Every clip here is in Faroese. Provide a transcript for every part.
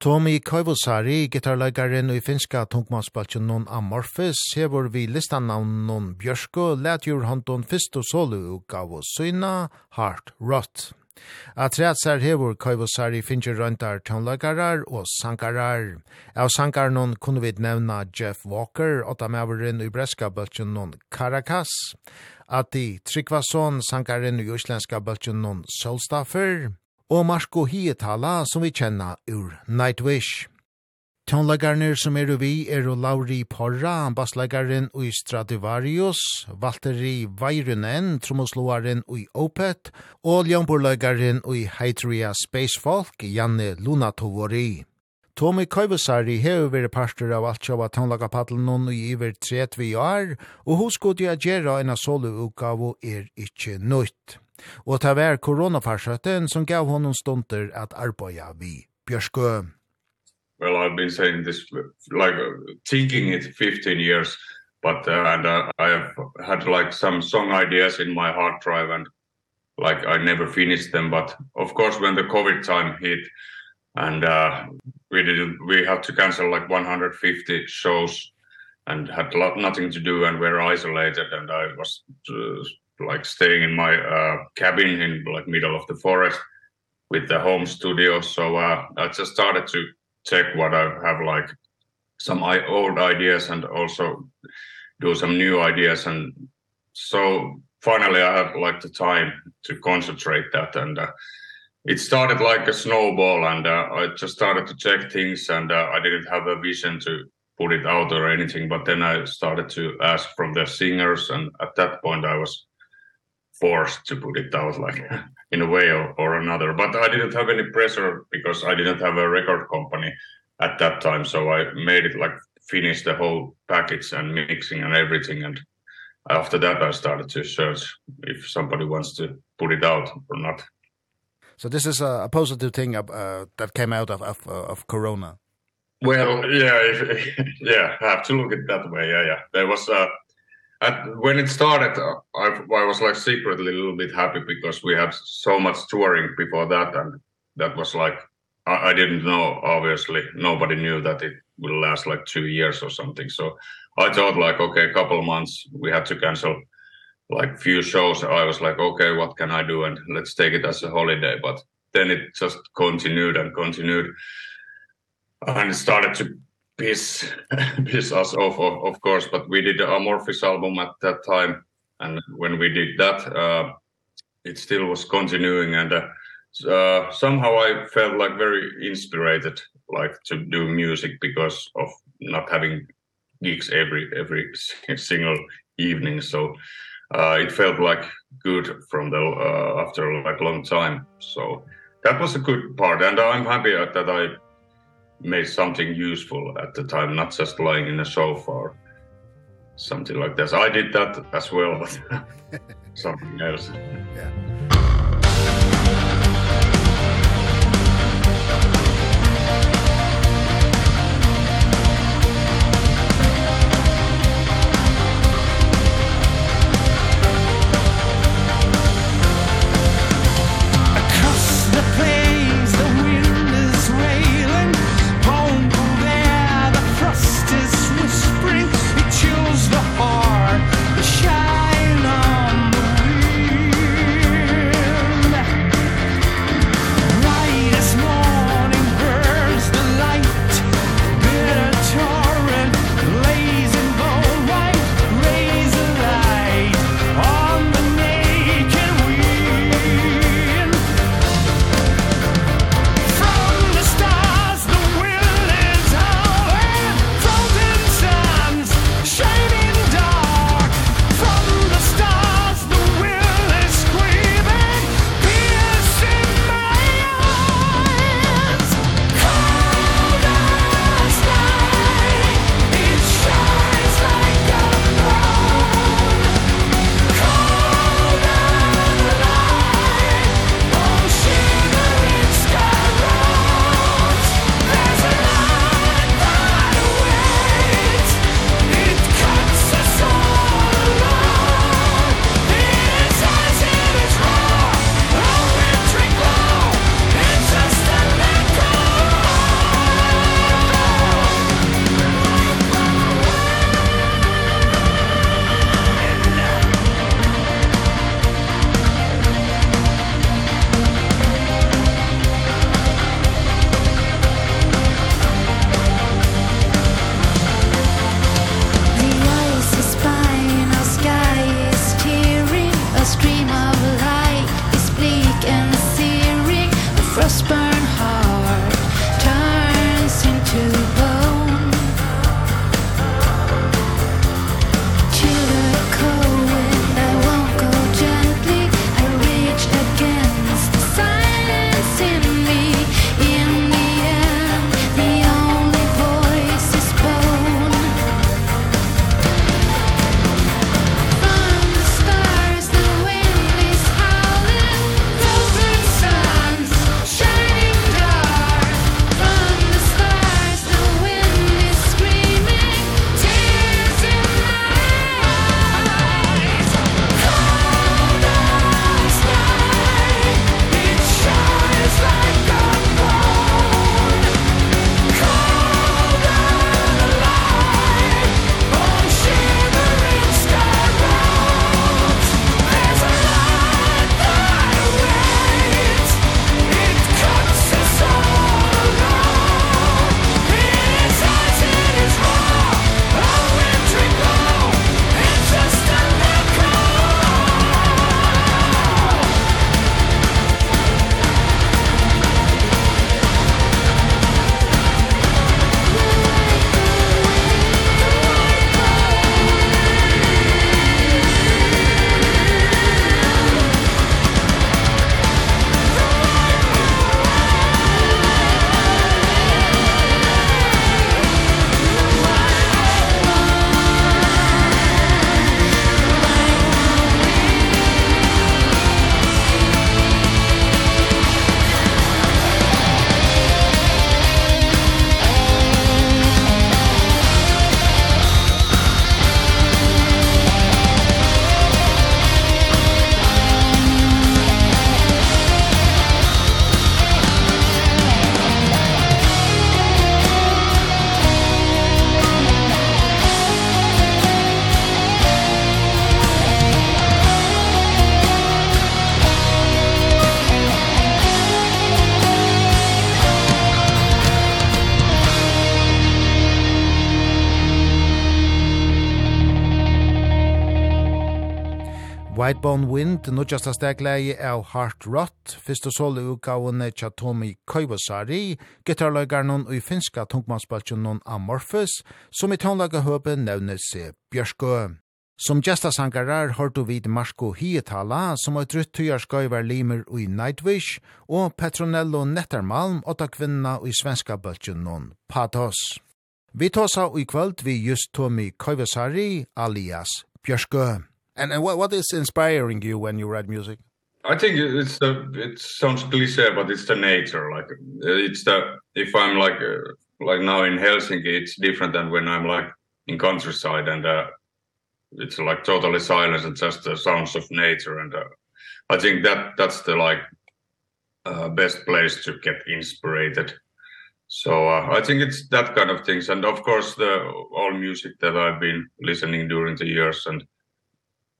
Tommy Koivosari, gitarleikaren i finska tungmannsbaltjen non Amorphis, hever vi listanavn non Bjørsko, letjur hanton fyrst og solu gav og syna, Heart Rot. Atreatsar hever Koivosari finner røyntar tonlagarar og sankarar. Av sankar non kunne vi nevna Jeff Walker, åtta mæveren i breska baltjen non Caracas, Ati Tryggvason, sankaren i uslenska baltjen non Solstaffer, og Marco Hietala som vi kjenner ur Nightwish. Tonlagarnir som er vi er Lauri Porra, basslegaren i Stradivarius, Valtteri Vairunen, tromosloaren i Opet, og ljomborlegaren i Heitria Spacefolk, Janne Lunatovori. Tommy Koivusari hefur vært partur av alt sjava tannlagapadlen i iver 30 år, og hos god jeg gjerra enn solu utgave er ikkje nøyt. Og ta vær koronafarsøtten som gav honom stunder at arbeida vi. Bjørskø. Well, I've been saying this, like, thinking it 15 years, but, uh, and uh, I have had, like, some song ideas in my hard drive, and, like, I never finished them, but, of course, when the COVID time hit, and uh, we did, we had to cancel, like, 150 shows, and had lot, nothing to do, and we were isolated, and I was uh, like staying in my uh cabin in like middle of the forest with the home studio. So uh I just started to check what I have like some I old ideas and also do some new ideas. And so finally I have like the time to concentrate that. And uh, it started like a snowball and uh, I just started to check things and uh, I didn't have a vision to put it out or anything. But then I started to ask from the singers. And at that point I was forced to put it out like in a way or, or another but I didn't have any pressure because I didn't have a record company at that time so I made it like finish the whole package and mixing and everything and after that I started to search if somebody wants to put it out or not So this is a, a positive thing uh, that came out of of of corona Well, yeah, if, yeah, I have to look at it that way. Yeah, yeah. There was a at when it started I I was like secretly a little bit happy because we had so much touring before that and that was like I, I didn't know obviously. Nobody knew that it will last like 2 years or something. So I thought like okay a couple of months we had to cancel like few shows. I was like okay what can I do? And let's take it as a holiday. But then it just continued and continued. And it started to piss piss us off of, of course but we did a amorphous album at that time and when we did that uh it still was continuing and uh, uh somehow i felt like very inspired like to do music because of not having gigs every every single evening so uh it felt like good from the uh, after like long time so that was a good part and i'm happy that i made something useful at the time not just lying in a sofa or something like this. I did that as well. Something else. Yeah. on Wind, nødgjasta stegleie av Heart Rot, fyrst og solo utgavene tja Tomi Koivosari, gitarløygarnon og i finska tungmannsbaltjonon Amorphis, som i tånlaga høpe nevnes Bjørskø. Som gestasangarar har du vid Marsko Hietala, som har drutt tøyarskøyver limer i Nightwish, og Petronello Nettermalm, åtta kvinna i svenska baltjonon Patos. Vi tåsa i kvöld vi just Tomi Koivosari, alias Bjørskø. And, and what, what is inspiring you when you write music? I think it's the it sounds cliche but it's the nature like it's the if I'm like uh, like now in Helsinki it's different than when I'm like in countryside and uh, it's like totally silence and just the sounds of nature and uh, I think that that's the like uh, best place to get inspired. So uh, I think it's that kind of things and of course the all music that I've been listening during the years and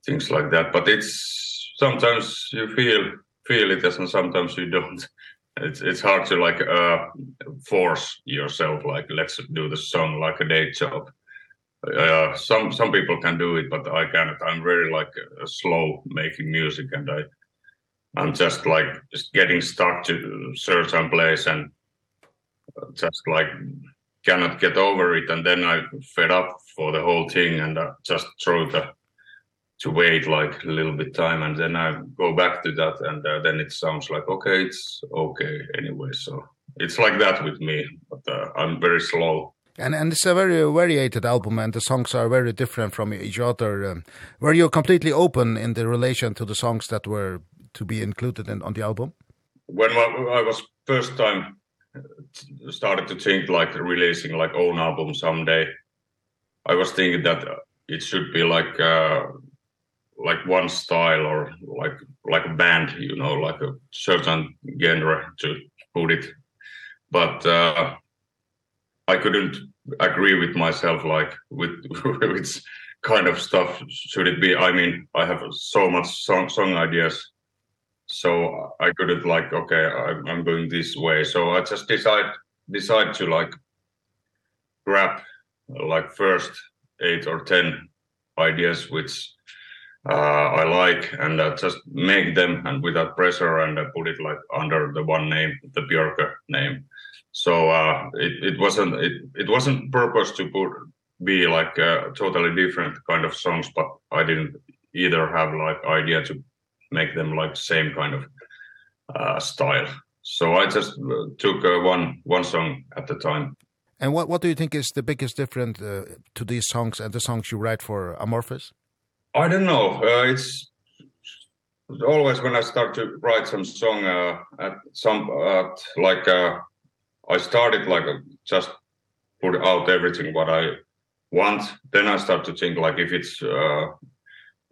things like that but it's sometimes you feel feel it and sometimes you don't. It's it's hard to like uh force yourself like let's do the song like a day job. Uh some some people can do it but I can't. I'm very like uh, slow making music and I I'm just like just getting stuck to certain place and just like cannot get over it. And then I fed up for the whole thing and I just throw the to wait like a little bit time and then I go back to that and uh, then it sounds like okay it's okay anyway so it's like that with me but uh, I'm very slow And and it's a very variated album and the songs are very different from each other. Um, were you completely open in the relation to the songs that were to be included in on the album? When I was first time started to think like releasing like own album someday, I was thinking that it should be like uh, like one style or like like a band you know like a certain genre to put it. But uh I couldn't agree with myself like with with kind of stuff should it be. I mean I have so much song song ideas. So I couldn't like okay I'm I'm going this way. So I just decide decide to like grab like first 8 or 10 ideas which uh, I like and uh, just make them and without pressure and uh, put it like under the one name the Björk name. So uh, it it wasn't it, it wasn't purpose to put be like a totally different kind of songs but I didn't either have like idea to make them like same kind of uh style. So I just uh, took uh, one one song at the time. And what what do you think is the biggest difference uh, to these songs and the songs you write for Amorphous? I don't know. Uh, it's always when I start to write some song uh, at some uh, like uh, I started like uh, just put out everything what I want. Then I start to think like if it's uh,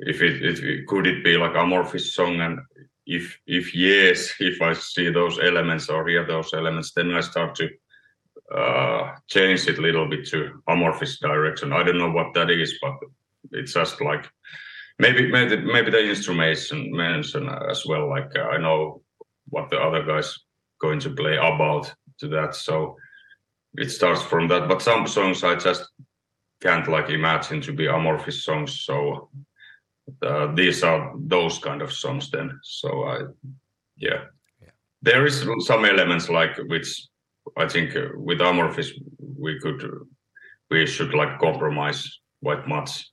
if it, it could it be like amorphous song? And if if yes if I see those elements or hear those elements then I start to uh change it a little bit to amorphous direction. I don't know what that is but it's just like maybe maybe maybe the instrumentation mention as well like uh, I know what the other guys going to play about to that so it starts from that. But some songs I just can't like imagine to be amorphous songs so uh, these are those kind of songs then. So I yeah, yeah. there is some elements like which I think uh, with amorphous we could uh, we should like compromise quite much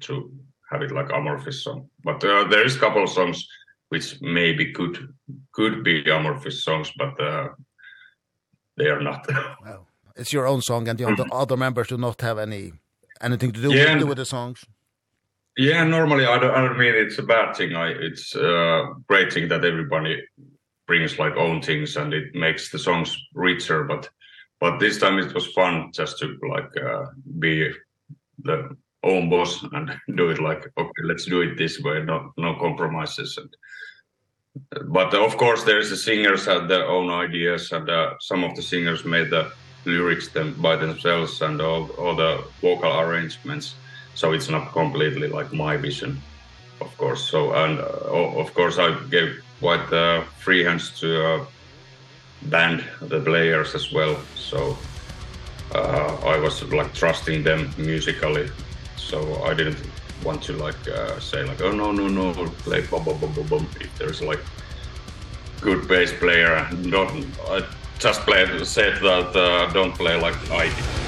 to have it like amorphous song. But uh, there is a couple of songs which maybe could could be amorphous songs, but uh, they are not. well, it's your own song, and the other, other members do not have any anything to do, yeah, with, with the songs. Yeah, normally I don't, I don't mean it's a bad thing. I, it's uh, great thing that everybody brings like own things and it makes the songs richer. But but this time it was fun just to like uh, be the own boss and do it like okay let's do it this way no no compromises. And but of course there's the singers had their own ideas and uh, some of the singers made the lyrics them by themselves and all all the vocal arrangements. So it's not completely like my vision of course. So and uh, of course I gave quite uh, free hands to uh, band the players as well. So uh, I was like trusting them musically so I didn't want to like uh, say like oh no no no play bum bum bum bum bum. If there's like good bass player don't I just play said that uh, don't play like I did.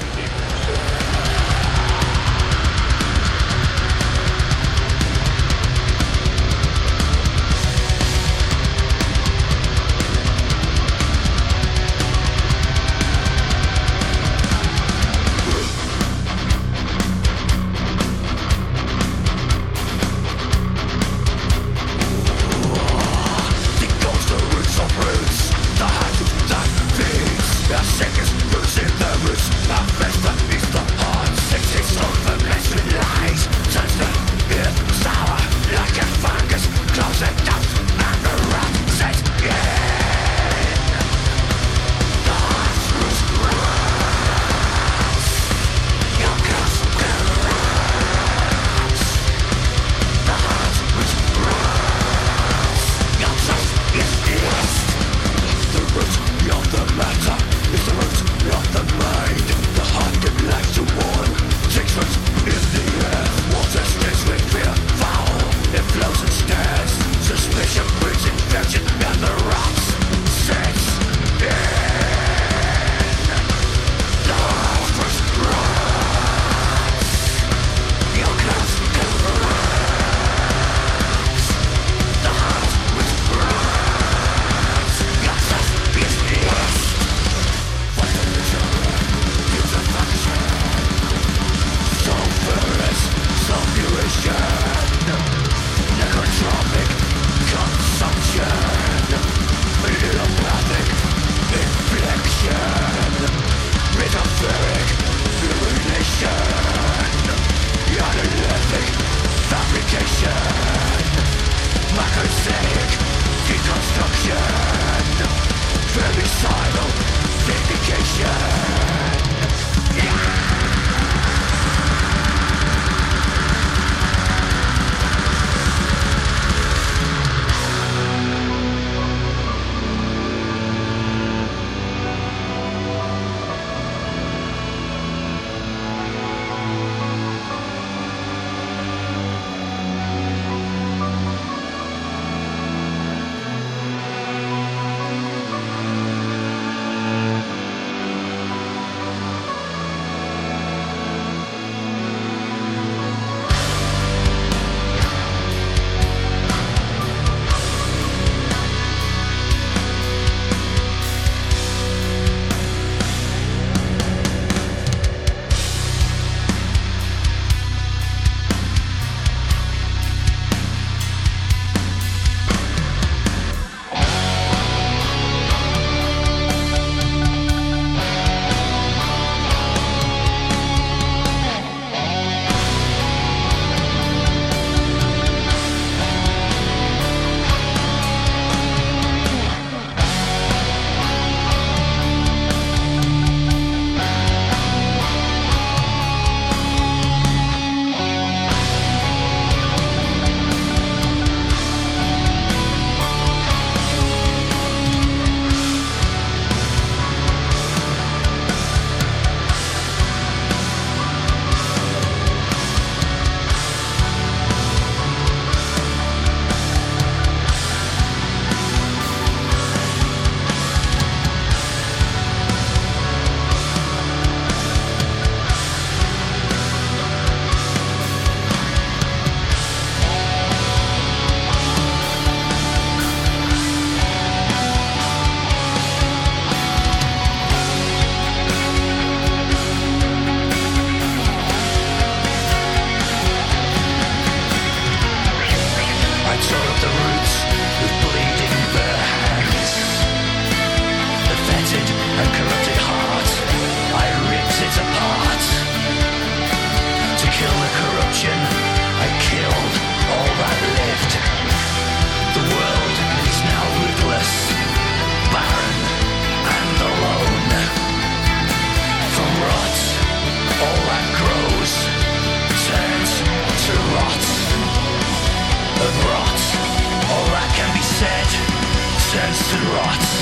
and rots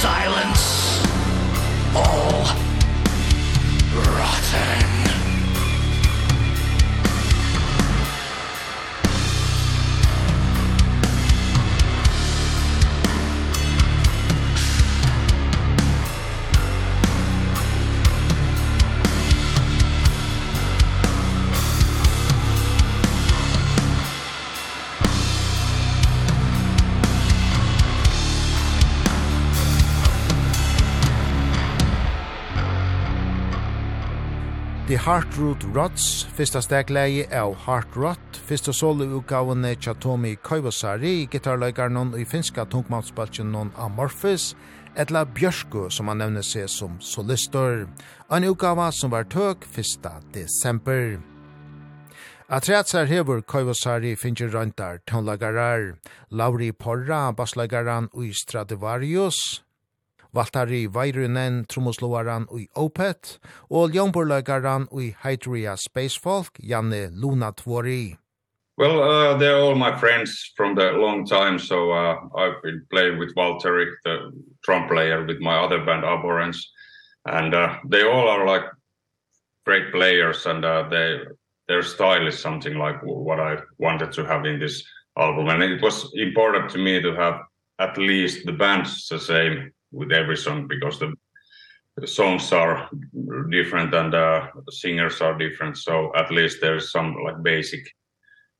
Silence. All Heartroot Rots, fyrsta stegleie av Heart Rot, fyrsta solo utgavene Chatomi Koivosari, gitarløygarnon i finska tungmannsbaltjen non Amorphis, etla Bjørsku som han nevner seg som solistor, En utgava som var tøk fyrsta desember. Atreatsar hevur Koivosari finnir røntar tónlagarar, Lauri Porra, basslagaran og Stradivarius, Valtari Vairunen, Tromosloaran i Opet, og Ljomborløkaren i Hydria Spacefolk, Janne Luna Tvori. Well, uh, they're all my friends from the long time, so uh, I've been playing with Valtteri, the drum player, with my other band, Abhorrence, and uh, they all are like great players, and uh, they, their style is something like what I wanted to have in this album. And it was important to me to have at least the bands the same with every song because the, the songs are different and uh, the singers are different. So at least there's some like basic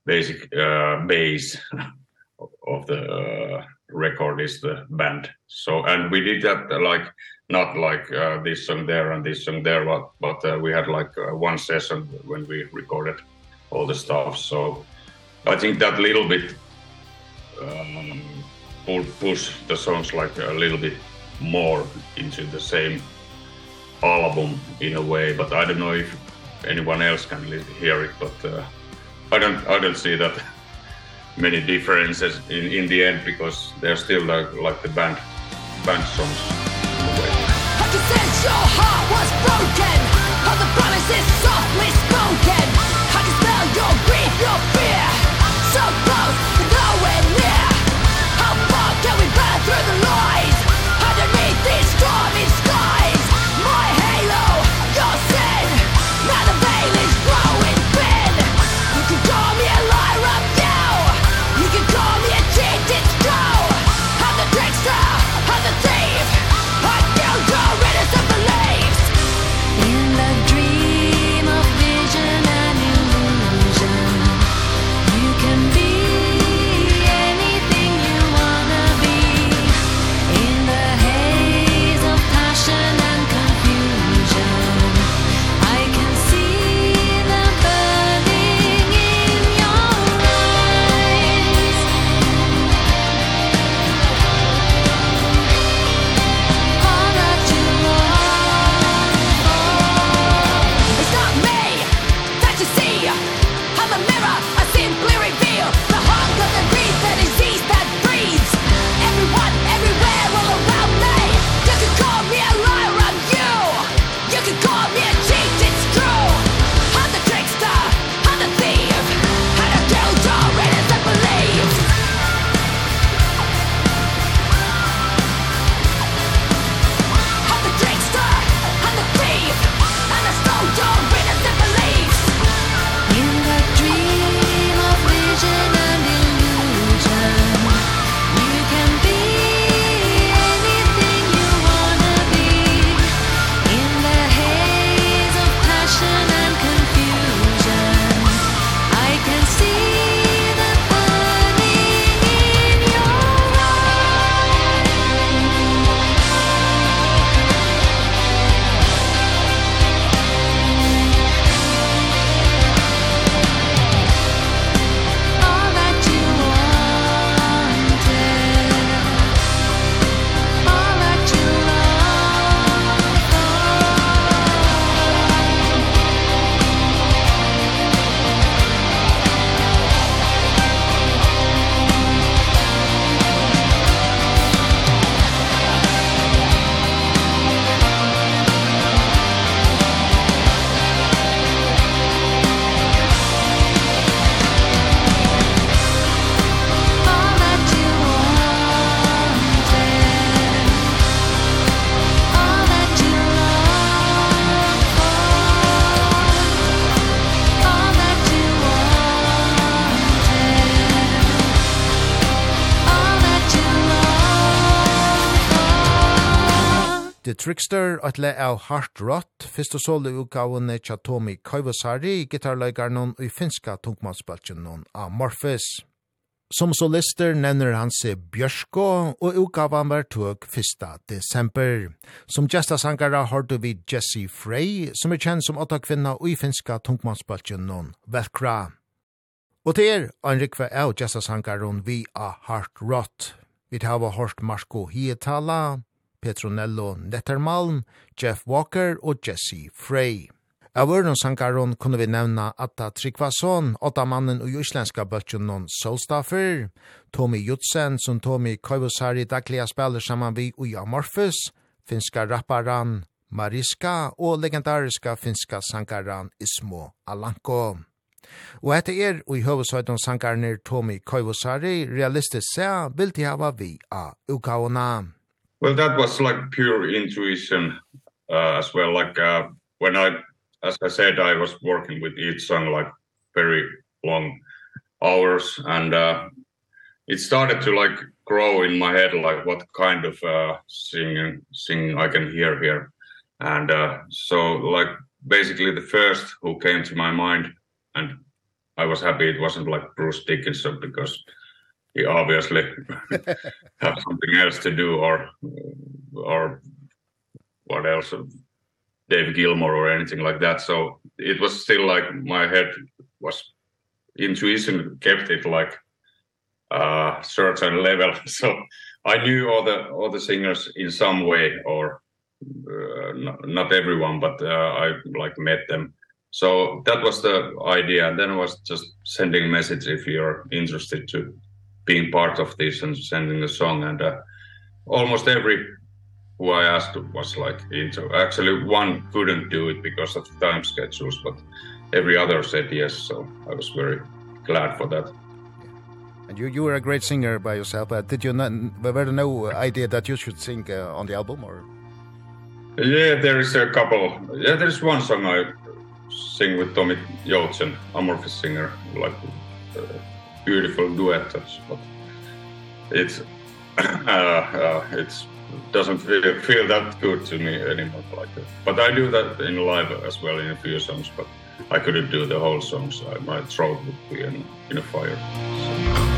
basic uh base of the uh, record is the band. So and we did that uh, like not like uh, this song there and this song there but but uh, we had like uh, one session when we recorded all the stuff. So i think that little bit um push the songs like a little bit more into the same album in a way but I don't know if anyone else can hear it but uh, I don't I don't see that many differences in in the end because they're still like like the band band songs. How you said your heart was broken? All the promises softly spoken. How you spell your grief, your fear? So close. Trickster, et le av Hard Rot, fyrst og solo utgavene tja Tomi Koivosari, gitarløygar noen i finska tungmannsbaltjen noen av Morphis. Som solister nevner han seg Bjørsko, og utgavan var tog 1. desember. Som gestasangara har du vid Jesse Frey, som er kjent som åtta kvinna i finska tungmannsbaltjen noen Velkra. Og til er en rikve av gestasangaren vi av Hard Rot. Vi tar av hørt Marko Hietala, Petronello Nettermalm, Jeff Walker og Jesse Frey. Av øren sankaron kunne vi nevna Atta Tryggvason, åtta mannen og islenska non Solstaffer, Tommy Jutsen, som Tommy Koivosari daglige spiller saman vi ui Amorphis, finska rapparan Mariska og legendariska finska sankaran Ismo Alanko. Og etter er og i høvesøyden sankarner Tommy Koivosari realistisk seg vil de hava vi av ukaona. Well, that was like pure intuition uh, as well. Like uh, when I, as I said, I was working with each song like very long hours, and uh, it started to like grow in my head, like what kind of uh, singing singing I can hear here, and uh, so like basically the first who came to my mind, and I was happy it wasn't like Bruce Dickinson because we obviously. Have something else to do or or what else Dave Gilmore or anything like that. So it was still like my head was intuition kept it like uh certain level. So I knew all the all the singers in some way or uh, not, not everyone but uh, I like met them. So that was the idea. And then was just sending message if you're interested to being part of this and sending a song and uh, almost every who I asked was like into actually one couldn't do it because of the time schedules but every other said yes so I was very glad for that. And you you were a great singer by yourself but did you not were there no idea that you should sing uh, on the album or? Yeah there is a couple yeah there's one song I sing with Tommy Joutsen amorphous singer like uh, beautiful duet. But it's uh, uh it's doesn't feel, feel that good to me anymore like that. But I do that in live as well in a few songs, but I couldn't do the whole songs. I, my throat would be in, in a fire. So.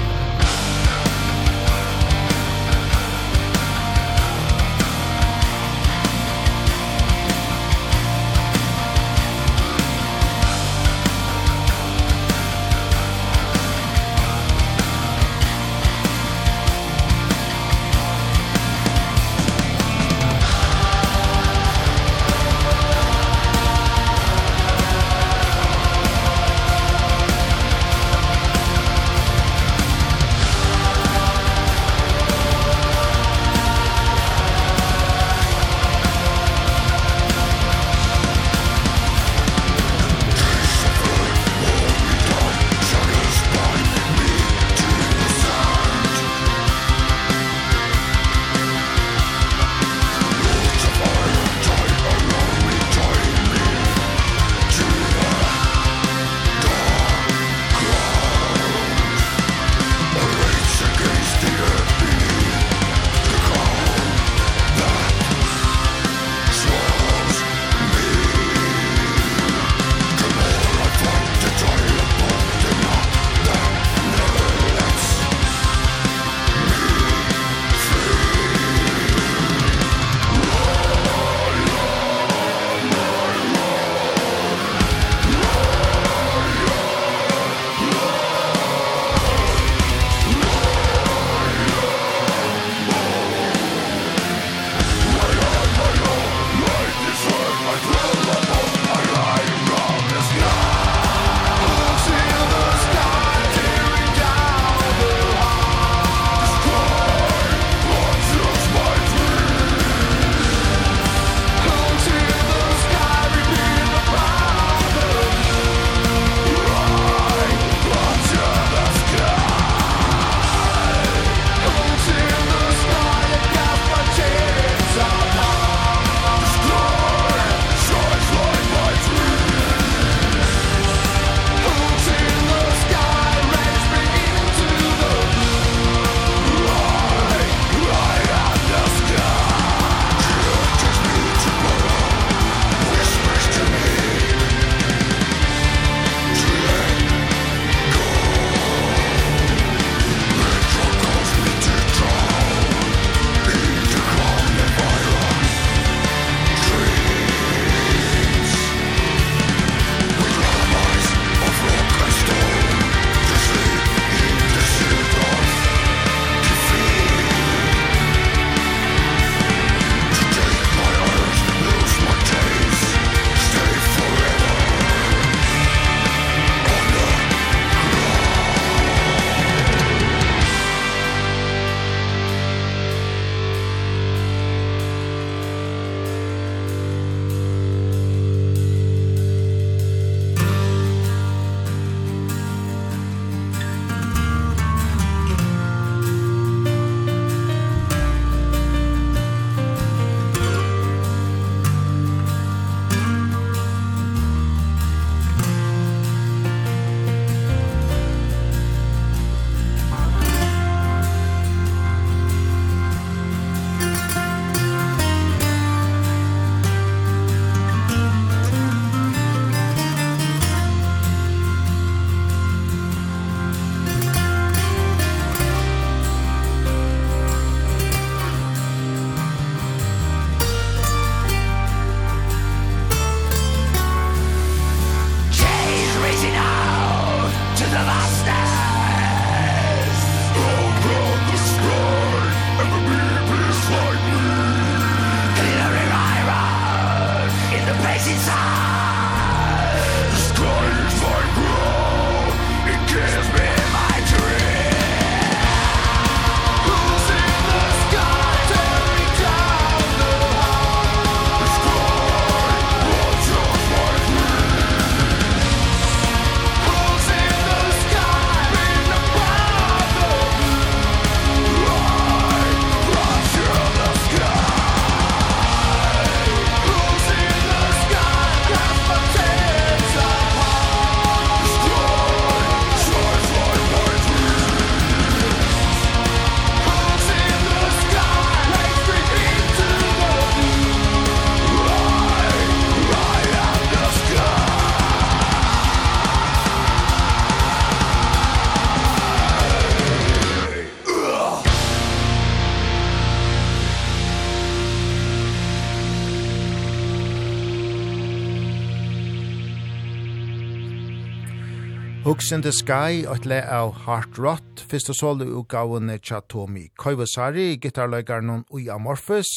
Box in the Sky og et le av Heart Rot, fyrst og solo utgavene tja Tomi Koivasari, gitarløygarnon Ui Amorphis,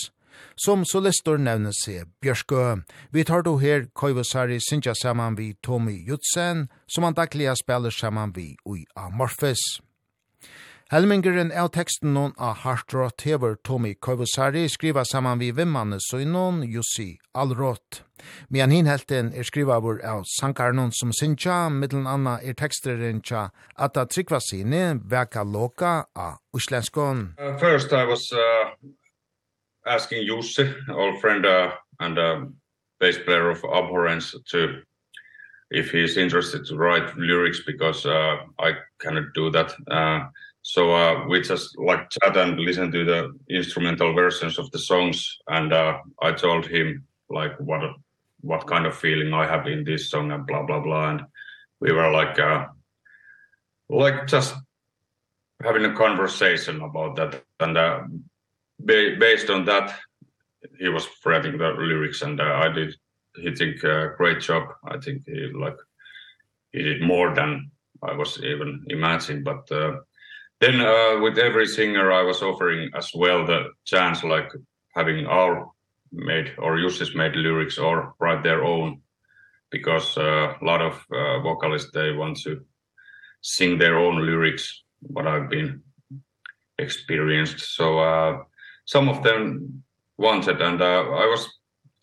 som solistor nevner seg Bjørskø. Vi tar då her Koivasari synja saman vi Tomi Jutsen, som han daglig spiller saman vi Ui Amorphis. Helmingeren av teksten noen av Hartrott hever Tommy Koivosari skriva saman vi vimmane søgnon Jussi Alrott. hin helten er skriva vår av Sankarnon som sinja, middelen anna er teksteren tja Atta Tryggvasine veka loka av Uslenskon. Uh, first I was uh, asking Jussi, old friend uh, and uh, bass player of Abhorrence to if he's interested to write lyrics because uh, I cannot do that. Uh, So uh, we just like chat and listen to the instrumental versions of the songs and uh, I told him like what what kind of feeling I have in this song and blah blah blah and we were like uh, like just having a conversation about that and uh, ba based on that he was writing the lyrics and uh, I did he think a uh, great job. I think he like he did more than I was even imagining but uh, then uh, with every singer I was offering as well the chance like having our made or uses made lyrics or write their own. Because uh, a lot of uh, vocalists they want to sing their own lyrics what I've been experienced. So uh some of them wanted and uh, I was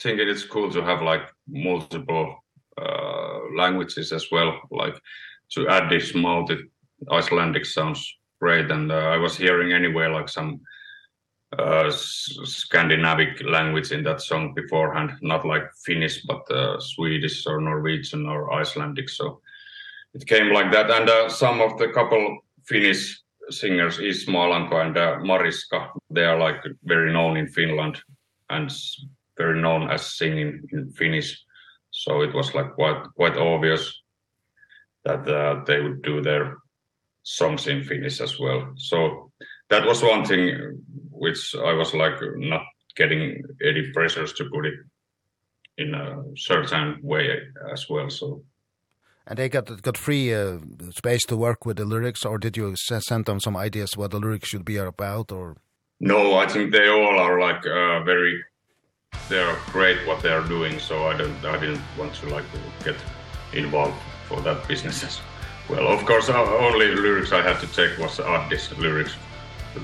thinking it's cool to have like multiple uh languages as well like to add this multi Icelandic sounds great and uh, I was hearing anywhere like some uh Scandinavic language in that song beforehand. Not like Finnish but uh, Swedish or Norwegian or Icelandic so it came like that. And uh, some of the couple Finnish singers is Malanko and uh, Mariska they are like very known in Finland and very known as singing in Finnish. So it was like quite quite obvious that uh, they would do their songs in Finnish as well. So that was one thing which I was like not getting any pressures to put it in a certain way as well. So and they got got free uh, space to work with the lyrics or did you send them some ideas what the lyrics should be about or No, I think they all are like uh, very they're great what they are doing so I don't I didn't want to like get involved for that business as well. Well, of course, our only lyrics I had to take was Addis lyrics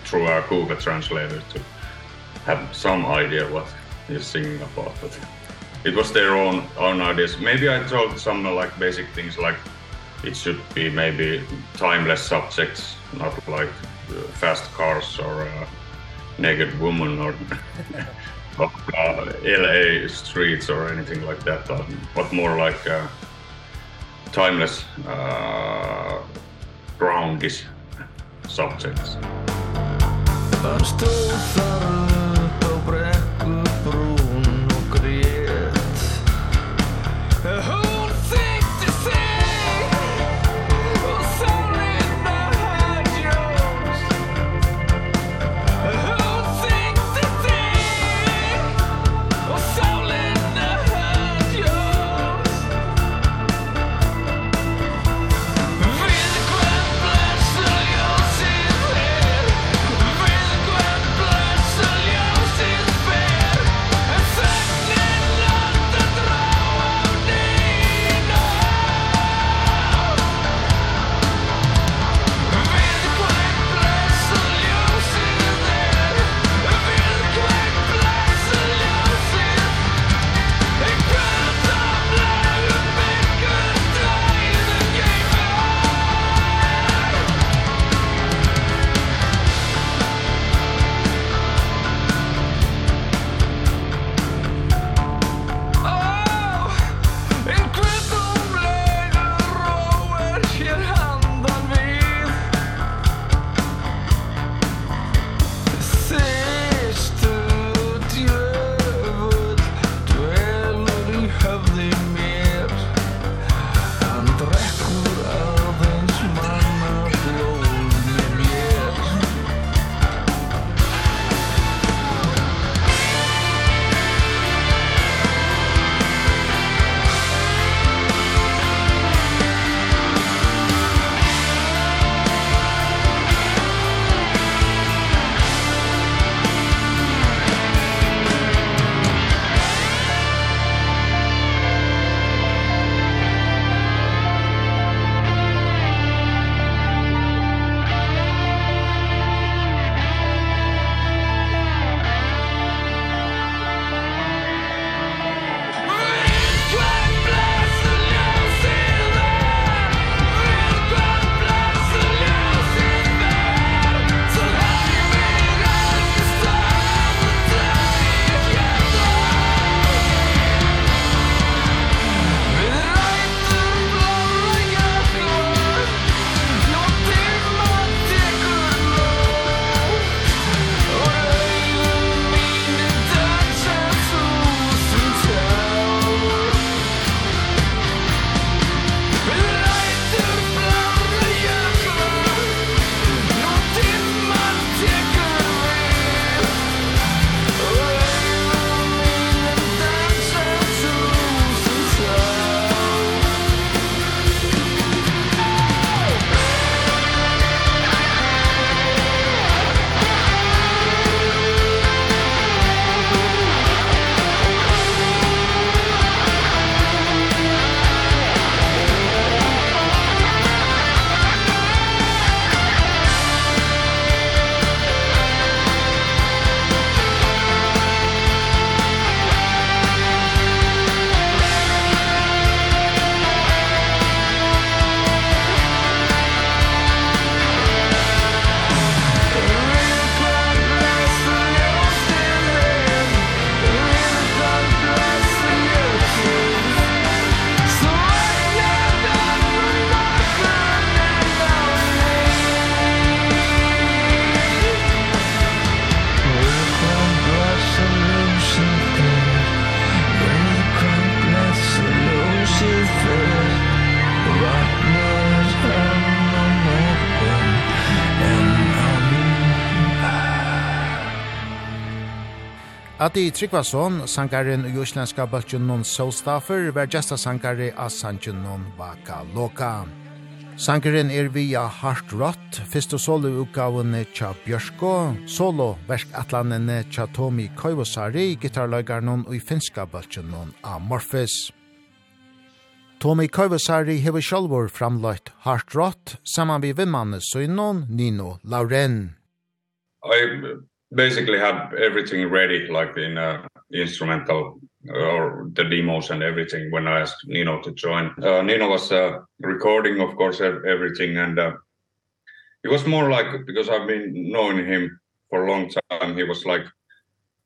through our Google translator to have some idea what he's singing about. But it was their own own ideas. Maybe I told some like basic things like it should be maybe timeless subjects, not like uh, fast cars or uh, naked woman or uh, LA streets or anything like that, but more like uh, timeless uh, groundish subjects. I'm still Valdi Tryggvason, sangaren og jøslenska bøltjunnon Soulstaffer, var gesta sangare av sangjunnon Vaka Loka. Sangaren er via Hart Rott, fyrst og solo utgavene Tja Bjørsko, solo verskatlanene Tja Tomi Koivosari, gitarløygarnon og i finska bøltjunnon Amorphis. Tomi Koivosari hever sjálfur framløyt Hart Rott, saman vi vimmanne søgnon Nino Lauren. I'm basically have everything ready like in uh, instrumental or the demos and everything when I asked Nino to join. Uh, Nino was uh, recording of course everything and uh, it was more like because I've been knowing him for a long time he was like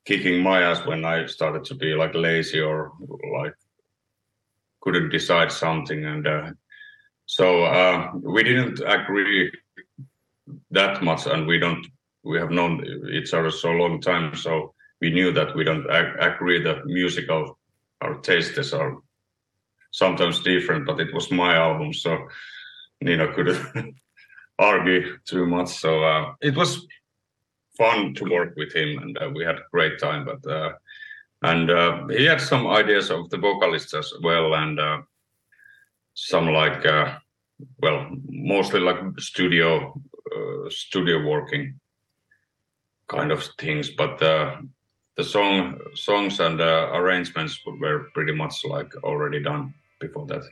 kicking my ass when I started to be like lazy or like couldn't decide something and uh, so uh we didn't agree that much and we don't we have known each other so long time so we knew that we don't ag agree that music of our tastes are sometimes different but it was my album so Nina couldn't argue too much. So uh, it was fun to work with him and uh, we had a great time but uh, and uh, he had some ideas of the vocalists as well and uh, some like uh, well mostly like studio uh, studio working kind of things but the the song songs and the arrangements were pretty much like already done before that.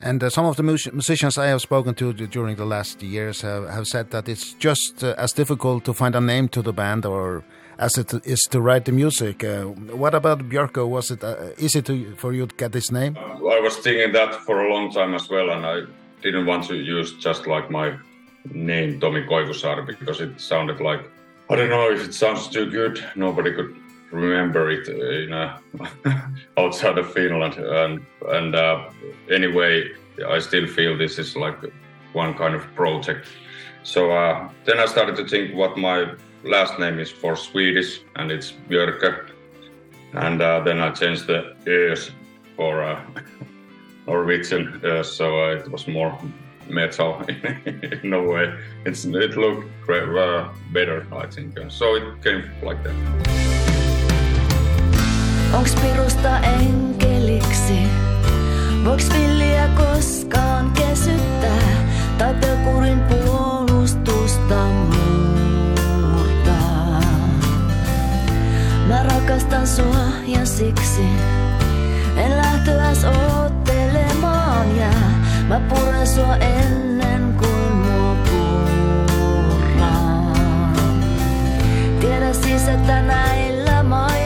And uh, some of the music musicians i have spoken to during the last years have have said that it's just uh, as difficult to find a name to the band or as it is to write the music. Uh, what about Björko? Was it uh, easy to for you to get this name? Uh, i was thinking that for a long time as well and i didn't want to use just like my name Tomi koivusar because it sounded like I don't know if it sounds too good. Nobody could remember it you know outside of Finland. And and uh anyway I still feel this is like one kind of project. So uh then I started to think what my last name is for Swedish and it's Björke. And uh then I changed the ears for uh Norwegian uh, so uh, it was more metal in a way. It's, it looked uh, better, I think. So it came like that. Onks pirusta enkeliksi? Voiks villiä koskaan kesyttää? Tai pelkurin puolustusta murtaa? Mä rakastan sua ja siksi en lähtöäs oottelemaan jää. Mä puren sua ennen kuin mua purraa Tiedä siis, että näillä mailla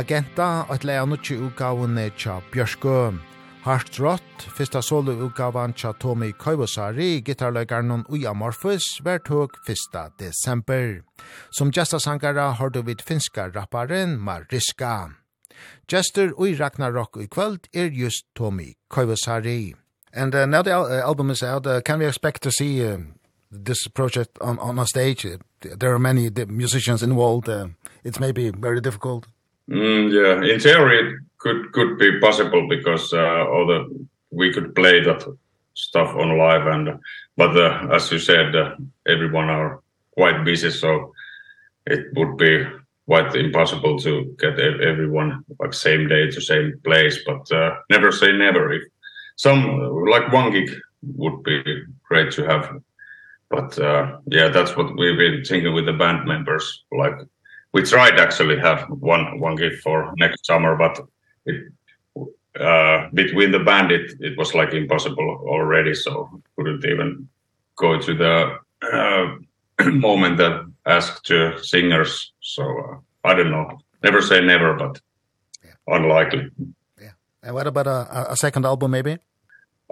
Magenta, at leia nutje utgavene tja Bjørskø. Hart Rott, fyrsta solo utgavan tja Tommy Koivosari, gitarløygarnon Ui Amorphis, hvert høg fyrsta desember. Som gestasankara har du vid finska rapparen Mariska. Gester ui Ragnarok i kvöld er just Tommy Koivosari. And uh, now the al album is out, uh, can we expect to see uh, this project on, on a stage? There are many musicians involved. Uh, it's maybe very difficult. Mm, yeah, in theory it could could be possible because uh, all the we could play that stuff on live and but uh, as you said uh, everyone are quite busy so it would be quite impossible to get everyone like same day to same place but uh, never say never. If some like one gig would be great to have but uh, yeah that's what we've been thinking with the band members like we tried actually have one one gig for next summer but it uh between the band it it was like impossible already so couldn't even go to the uh, moment that asked to singers. So uh, i don't know. Never say never but yeah. unlikely. Yeah. And what about a a second album maybe?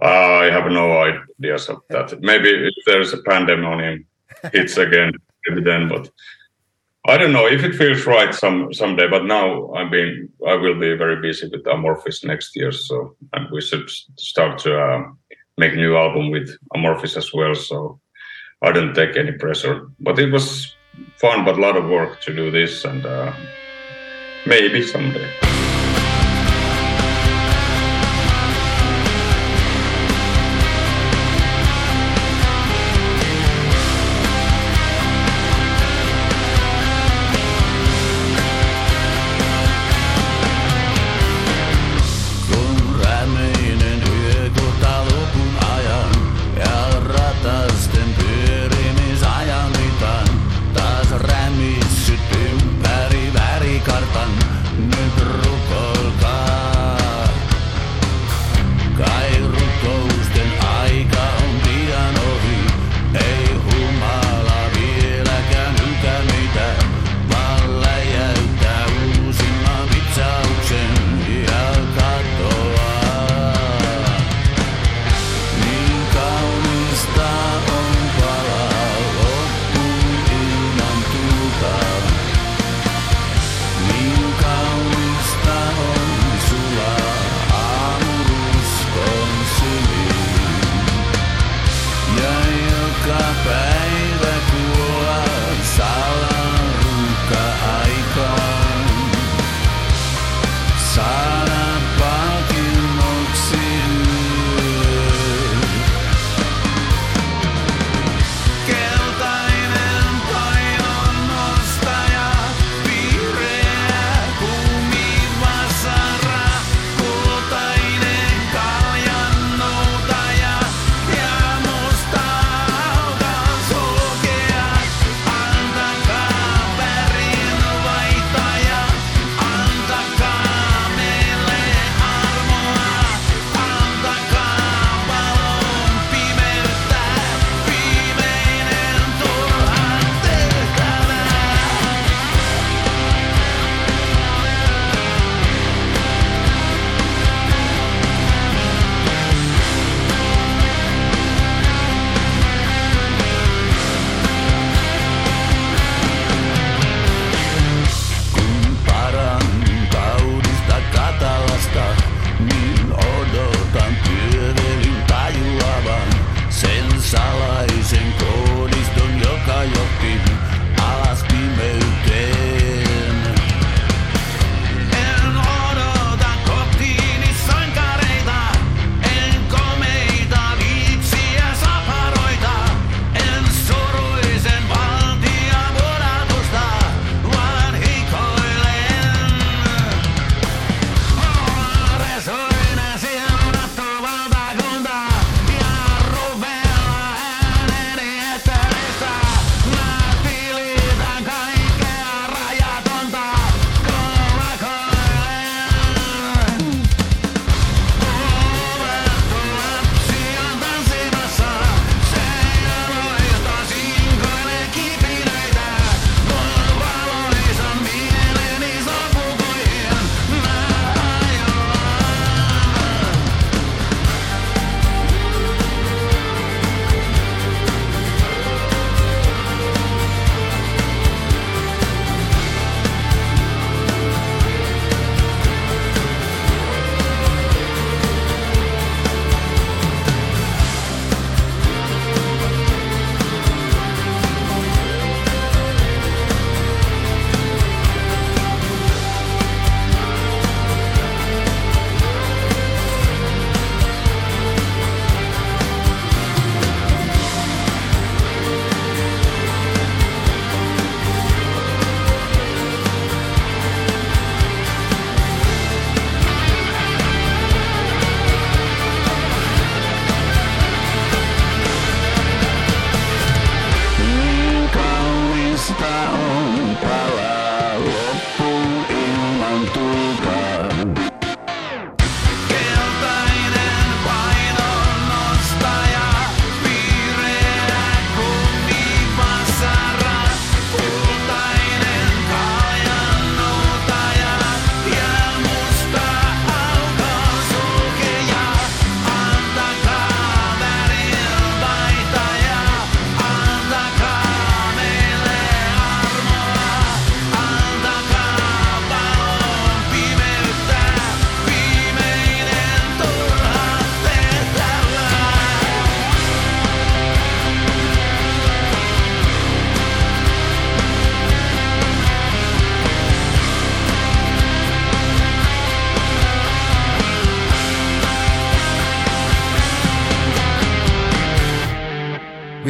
Uh, i have no idea of that. Maybe if there's a pandemonium hits again maybe then but I don't know if it feels right some someday, but now I mean I will be very busy with Amorphis next year, so and we should start to uh, make new album with Amorphis as well. So I don't take any pressure, but it was fun, but a lot of work to do this, and uh, maybe someday.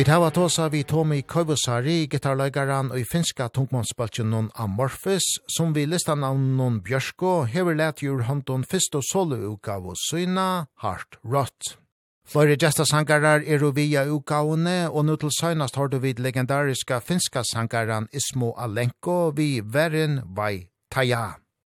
Vi hava tåsa vi Tommy Koivosari, gitarløygaran og i finska tungmånsbaltjen non Amorphis, som vi listan av non Bjørsko, hever let jur håndon fyrst og solo utgav og syna, Hart Rot. Flore gesta sangarar er og via utgavene, og nu til søgnast har du vid legendariska finska sangaran Ismo Alenko vi Verin Vai Taja.